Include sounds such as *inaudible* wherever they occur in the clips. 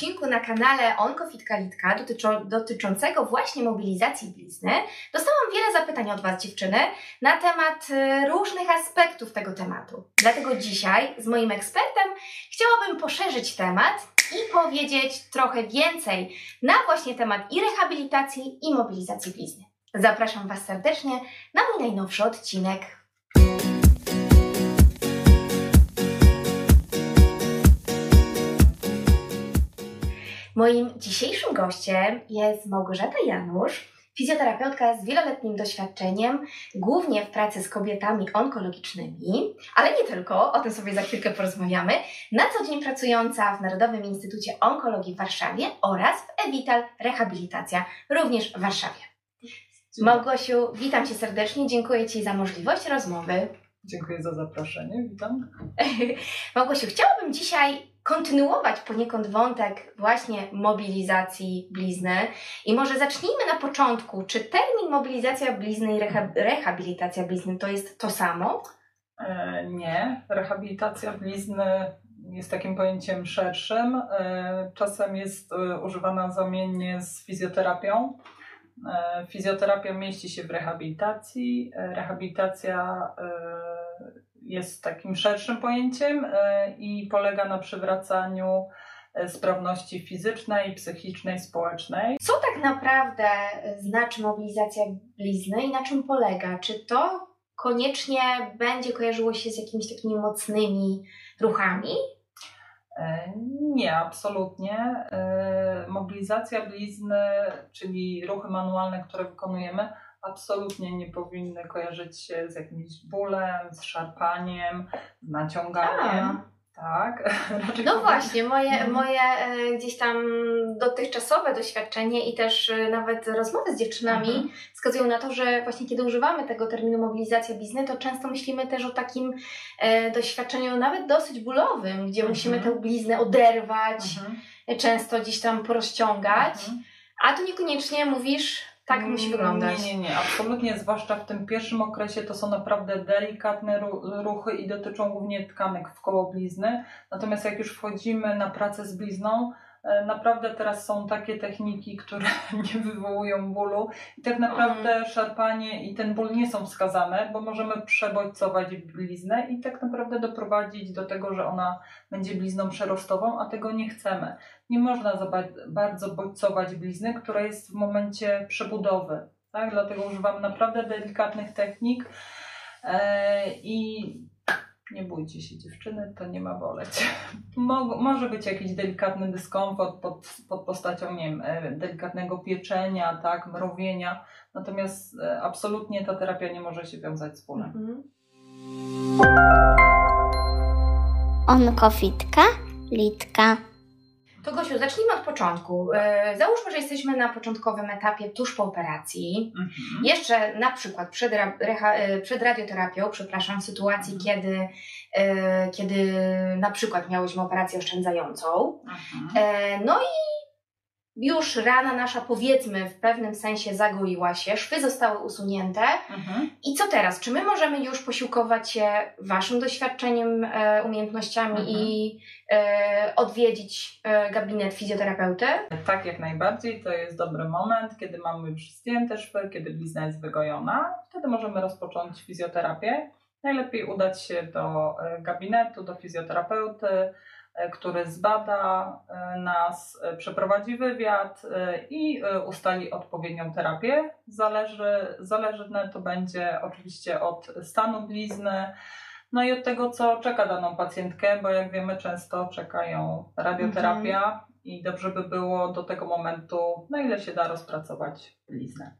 odcinku na kanale Onkofit-Kalitka dotyczą, dotyczącego właśnie mobilizacji blizny dostałam wiele zapytań od Was, dziewczyny, na temat y, różnych aspektów tego tematu. Dlatego dzisiaj z moim ekspertem chciałabym poszerzyć temat i powiedzieć trochę więcej na właśnie temat i rehabilitacji, i mobilizacji blizny. Zapraszam Was serdecznie na mój najnowszy odcinek. Moim dzisiejszym gościem jest Małgorzata Janusz, fizjoterapeutka z wieloletnim doświadczeniem, głównie w pracy z kobietami onkologicznymi, ale nie tylko, o tym sobie za chwilkę porozmawiamy, na co dzień pracująca w Narodowym Instytucie Onkologii w Warszawie oraz w Evital Rehabilitacja, również w Warszawie. Małgosiu, witam Cię serdecznie, dziękuję Ci za możliwość rozmowy. Dziękuję za zaproszenie, witam. *laughs* Małgosiu, chciałabym dzisiaj kontynuować poniekąd wątek właśnie mobilizacji blizny. I może zacznijmy na początku. Czy termin mobilizacja blizny i reha rehabilitacja blizny to jest to samo? E, nie. Rehabilitacja blizny jest takim pojęciem szerszym. E, czasem jest e, używana zamiennie z fizjoterapią. Fizjoterapia mieści się w rehabilitacji. Rehabilitacja jest takim szerszym pojęciem e, i polega na przywracaniu e, sprawności fizycznej, psychicznej, społecznej. Co tak naprawdę znaczy mobilizacja blizny i na czym polega? Czy to koniecznie będzie kojarzyło się z jakimiś takimi mocnymi ruchami? E, nie, absolutnie. Mobilizacja blizny, czyli ruchy manualne, które wykonujemy, absolutnie nie powinny kojarzyć się z jakimś bólem, z szarpaniem, z naciąganiem. A. Tak. *laughs* No właśnie, moje, mhm. moje e, gdzieś tam dotychczasowe doświadczenie i też e, nawet rozmowy z dziewczynami mhm. wskazują na to, że właśnie kiedy używamy tego terminu mobilizacja biznes, to często myślimy też o takim e, doświadczeniu nawet dosyć bólowym, gdzie mhm. musimy tę bliznę oderwać, mhm. często gdzieś tam porozciągać. Mhm. A tu niekoniecznie mówisz tak musi wyglądać. Nie, nie, nie, absolutnie, zwłaszcza w tym pierwszym okresie to są naprawdę delikatne ruchy i dotyczą głównie tkanek w koło blizny. Natomiast jak już wchodzimy na pracę z blizną, naprawdę teraz są takie techniki, które *laughs* nie wywołują bólu i tak naprawdę mhm. szarpanie i ten ból nie są wskazane, bo możemy przebodźcować bliznę i tak naprawdę doprowadzić do tego, że ona będzie blizną przerostową, a tego nie chcemy nie można za bardzo bodźcować blizny, która jest w momencie przebudowy. Tak? Dlatego używamy naprawdę delikatnych technik e, i nie bójcie się dziewczyny, to nie ma boleć. *laughs* Mo może być jakiś delikatny dyskomfort pod, pod postacią nie wiem, e, delikatnego pieczenia, tak, mrowienia, natomiast e, absolutnie ta terapia nie może się wiązać z bólem. Mhm. Onkofitka, litka. To Gosiu, zacznijmy od początku. E, załóżmy, że jesteśmy na początkowym etapie tuż po operacji. Mhm. Jeszcze na przykład przed, reha, e, przed radioterapią, przepraszam, w sytuacji, mhm. kiedy, e, kiedy na przykład miałyśmy operację oszczędzającą. Mhm. No i już rana nasza, powiedzmy, w pewnym sensie zagoiła się, szwy zostały usunięte. Mhm. I co teraz? Czy my możemy już posiłkować się Waszym doświadczeniem, e, umiejętnościami mhm. i e, odwiedzić e, gabinet fizjoterapeuty? Tak, jak najbardziej. To jest dobry moment, kiedy mamy już zdjęte szwy, kiedy blizna jest wygojona. Wtedy możemy rozpocząć fizjoterapię. Najlepiej udać się do e, gabinetu, do fizjoterapeuty który zbada e, nas, e, przeprowadzi wywiad i ustali odpowiednią terapię. Zależy, zależne to będzie oczywiście od stanu blizny, no i od tego, co czeka daną pacjentkę, bo jak wiemy, często czekają radioterapia mhm. i dobrze by było do tego momentu, na ile się da, rozpracować bliznę.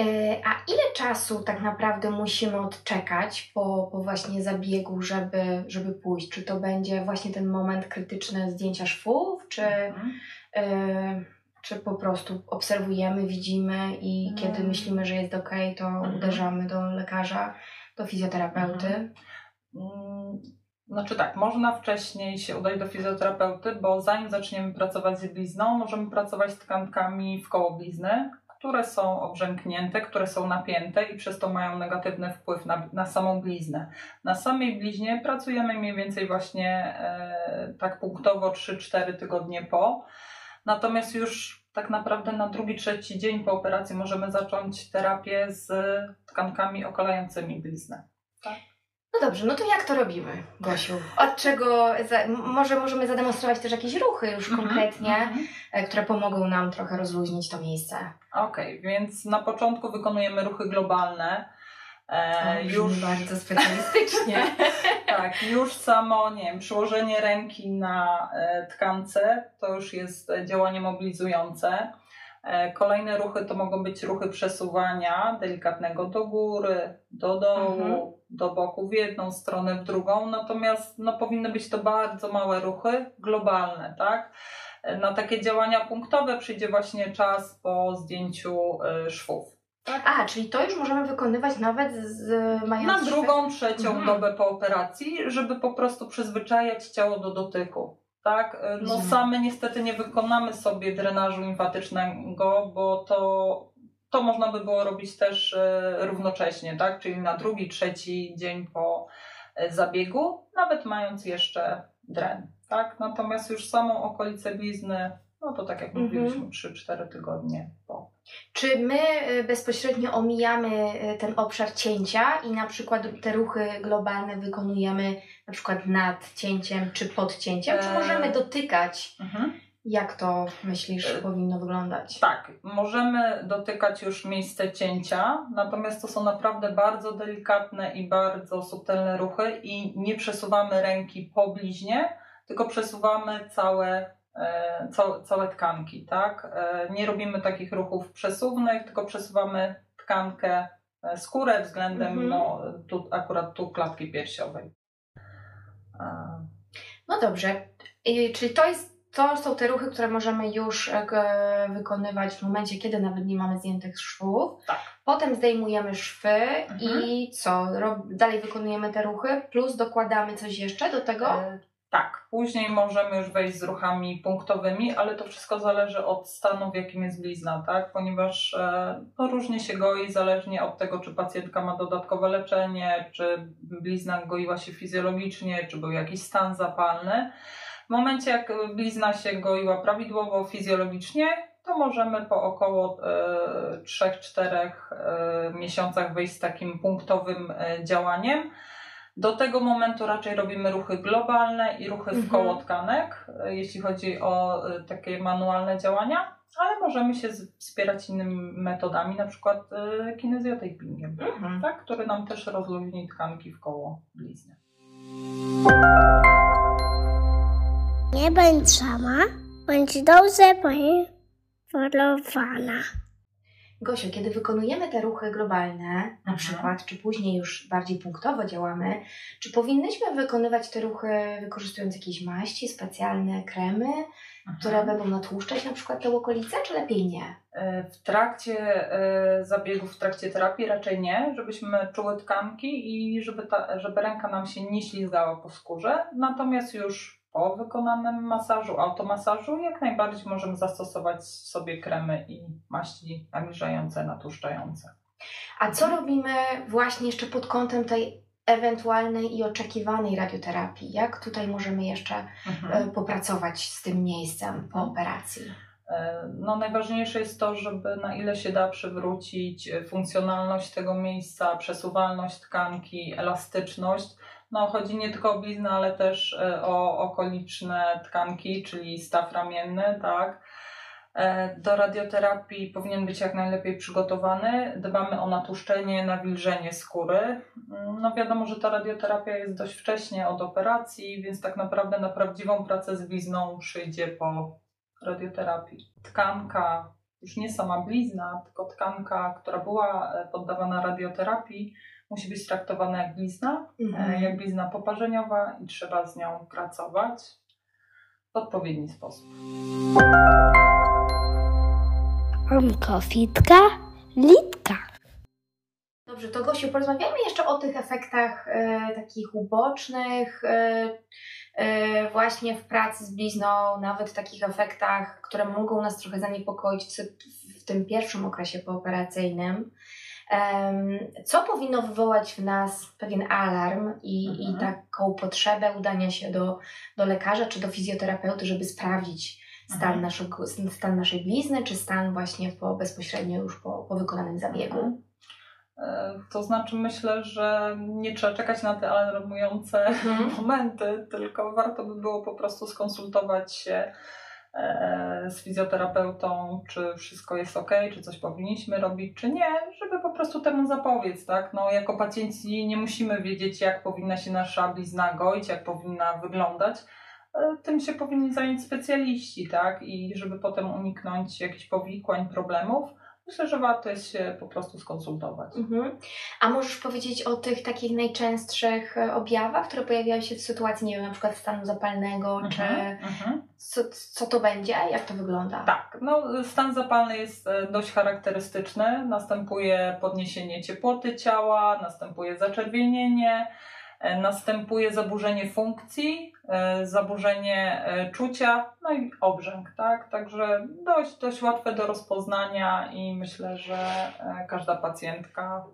E, a ile czasu tak naprawdę musimy odczekać po, po właśnie zabiegu, żeby, żeby pójść? Czy to będzie właśnie ten moment krytyczny zdjęcia szwów, czy, mhm. y, czy po prostu obserwujemy, widzimy i mhm. kiedy myślimy, że jest ok, to mhm. uderzamy do lekarza, do fizjoterapeuty? Mhm. Mm, znaczy tak, można wcześniej się udać do fizjoterapeuty, bo zanim zaczniemy pracować z blizną, możemy pracować z tkankami w koło blizny, które są obrzęknięte, które są napięte i przez to mają negatywny wpływ na, na samą bliznę. Na samej bliźnie pracujemy mniej więcej właśnie e, tak punktowo 3-4 tygodnie po. Natomiast już tak naprawdę na drugi, trzeci dzień po operacji możemy zacząć terapię z tkankami okalającymi bliznę. No dobrze, no to jak to robimy, Gosiu? Od czego, za, może możemy zademonstrować też jakieś ruchy już mhm, konkretnie, mm -hmm. które pomogą nam trochę rozluźnić to miejsce. Okej, okay, więc na początku wykonujemy ruchy globalne. E, już bardzo specjalistycznie. *laughs* tak, już samo, nie wiem, przyłożenie ręki na e, tkance to już jest działanie mobilizujące. E, kolejne ruchy to mogą być ruchy przesuwania delikatnego do góry, do dołu, mhm. do boku, w jedną stronę, w drugą. Natomiast no, powinny być to bardzo małe ruchy, globalne, tak? E, na takie działania punktowe przyjdzie właśnie czas po zdjęciu y, szwów. Tak? A, czyli to już możemy wykonywać nawet z mając Na drugą, trzecią mhm. dobę po operacji, żeby po prostu przyzwyczajać ciało do dotyku tak? E, no mhm. same niestety nie wykonamy sobie drenażu limfatycznego, bo to, to można by było robić też e, równocześnie, tak? Czyli na drugi, trzeci dzień po e, zabiegu, nawet mając jeszcze dren, tak? Natomiast już samą okolicę blizny, no to tak jak mhm. mówiliśmy, 3-4 tygodnie po. Czy my bezpośrednio omijamy ten obszar cięcia i na przykład te ruchy globalne wykonujemy na przykład nad cięciem czy pod cięciem? Czy możemy e, dotykać? Mhm. Jak to myślisz e, powinno wyglądać? Tak, możemy dotykać już miejsce cięcia, natomiast to są naprawdę bardzo delikatne i bardzo subtelne ruchy i nie przesuwamy ręki po bliźnie, tylko przesuwamy całe, e, całe, całe tkanki, tak? Nie robimy takich ruchów przesuwnych, tylko przesuwamy tkankę, skórę względem mhm. no, tu, akurat tu klatki piersiowej. No dobrze, czyli to jest to są te ruchy, które możemy już e, wykonywać w momencie, kiedy nawet nie mamy zdjętych szwów. Tak. Potem zdejmujemy szwy mhm. i co? Dalej wykonujemy te ruchy, plus dokładamy coś jeszcze do tego? E, tak, później możemy już wejść z ruchami punktowymi, ale to wszystko zależy od stanu, w jakim jest blizna, tak? Ponieważ e, no, różnie się goi, zależnie od tego, czy pacjentka ma dodatkowe leczenie, czy blizna goiła się fizjologicznie, czy był jakiś stan zapalny. W momencie, jak blizna się goiła prawidłowo, fizjologicznie, to możemy po około e, 3-4 e, miesiącach wejść z takim punktowym e, działaniem do tego momentu raczej robimy ruchy globalne i ruchy w koło mhm. tkanek, e, jeśli chodzi o e, takie manualne działania, ale możemy się wspierać innymi metodami, na przykład e, kinezjotapingiem, mhm. tak, który nam też rozluźni tkanki w koło blizny. Nie bądź sama, bądź dobrze poinformowana. Gosiu, kiedy wykonujemy te ruchy globalne, na mhm. przykład, czy później już bardziej punktowo działamy, czy powinnyśmy wykonywać te ruchy wykorzystując jakieś maści, specjalne kremy, mhm. które będą natłuszczać na przykład te okolice, czy lepiej nie? E, w trakcie e, zabiegów, w trakcie terapii raczej nie, żebyśmy czuły tkanki i żeby, ta, żeby ręka nam się nie ślizgała po skórze. Natomiast już po wykonanym masażu, automasażu, jak najbardziej możemy zastosować sobie kremy i maści nawilżające, natłuszczające. A co robimy właśnie jeszcze pod kątem tej ewentualnej i oczekiwanej radioterapii? Jak tutaj możemy jeszcze mhm. E, popracować z tym miejscem po operacji? E, no, najważniejsze jest to, żeby na ile się da przywrócić funkcjonalność tego miejsca, przesuwalność tkanki, elastyczność no, chodzi nie tylko o bliznę, ale też e, o okoliczne tkanki, czyli staw ramienny, tak. E, do radioterapii powinien być jak najlepiej przygotowany. Dbamy o natłuszczenie, nawilżenie skóry. No wiadomo, że ta radioterapia jest dość wcześnie od operacji, więc tak naprawdę na prawdziwą pracę z blizną przyjdzie po radioterapii. Tkanka, już nie sama blizna, tylko tkanka, która była e, poddawana radioterapii, musi być traktowana jak blizna, mhm. jak blizna poparzeniowa i trzeba z nią pracować w odpowiedni sposób. Onkofitka, litka. Dobrze, to Gosiu, porozmawiajmy jeszcze o tych efektach e, takich ubocznych, e, e, właśnie w pracy z blizną, nawet takich efektach, które mogą nas trochę zaniepokoić w, w tym pierwszym okresie pooperacyjnym, co powinno wywołać w nas pewien alarm i, mhm. i taką potrzebę udania się do, do lekarza czy do fizjoterapeuty, żeby sprawdzić stan, mhm. naszego, stan naszej blizny, czy stan właśnie po, bezpośrednio już po, po wykonanym zabiegu? Mhm. E, to znaczy, myślę, że nie trzeba czekać na te alarmujące mhm. *laughs* momenty, tylko warto by było po prostu skonsultować się z fizjoterapeutą, czy wszystko jest ok, czy coś powinniśmy robić, czy nie, żeby po prostu temu zapobiec, tak? No, jako pacjenci nie musimy wiedzieć, jak powinna się nasza blizna goić, jak powinna wyglądać. E, tym się powinni zająć specjaliści, tak? I żeby potem uniknąć jakichś powikłań, problemów, myślę, że warto jest się po prostu skonsultować. Mhm. A możesz powiedzieć o tych takich najczęstszych e, objawach, które pojawiają się w sytuacji, nie wiem, na przykład stanu zapalnego, mhm. czy mhm. Co, co to będzie, jak to wygląda? Tak, no stan zapalny jest e, dość charakterystyczny. Następuje podniesienie ciepłoty ciała, następuje zaczerwienienie, następuje zaburzenie funkcji, e, zaburzenie e, czucia, no i obrzęk, tak? Także dość, dość łatwe do rozpoznania i myślę, że każda pacjentka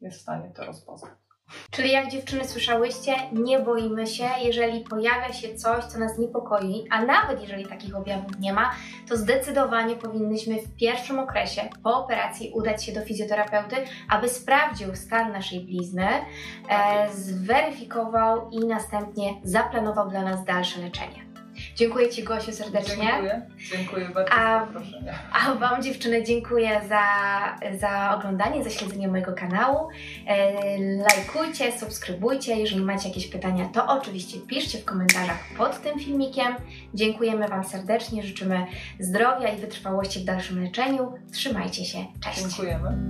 jest w stanie to rozpoznać. Czyli jak dziewczyny słyszałyście, nie boimy się, jeżeli pojawia się coś, co nas niepokoi, a nawet jeżeli takich objawów nie ma, to zdecydowanie powinnyśmy w pierwszym okresie po operacji udać się do fizjoterapeuty, aby sprawdził stan naszej blizny, e, zweryfikował i następnie zaplanował dla nas dalsze leczenie. Dziękuję Ci Gosiu serdecznie. Dziękuję, dziękuję bardzo a, za zaproszenie. A Wam dziewczyny dziękuję za, za oglądanie, za śledzenie mojego kanału. E, lajkujcie, subskrybujcie. Jeżeli macie jakieś pytania, to oczywiście piszcie w komentarzach pod tym filmikiem. Dziękujemy Wam serdecznie, życzymy zdrowia i wytrwałości w dalszym leczeniu. Trzymajcie się, cześć. Dziękujemy.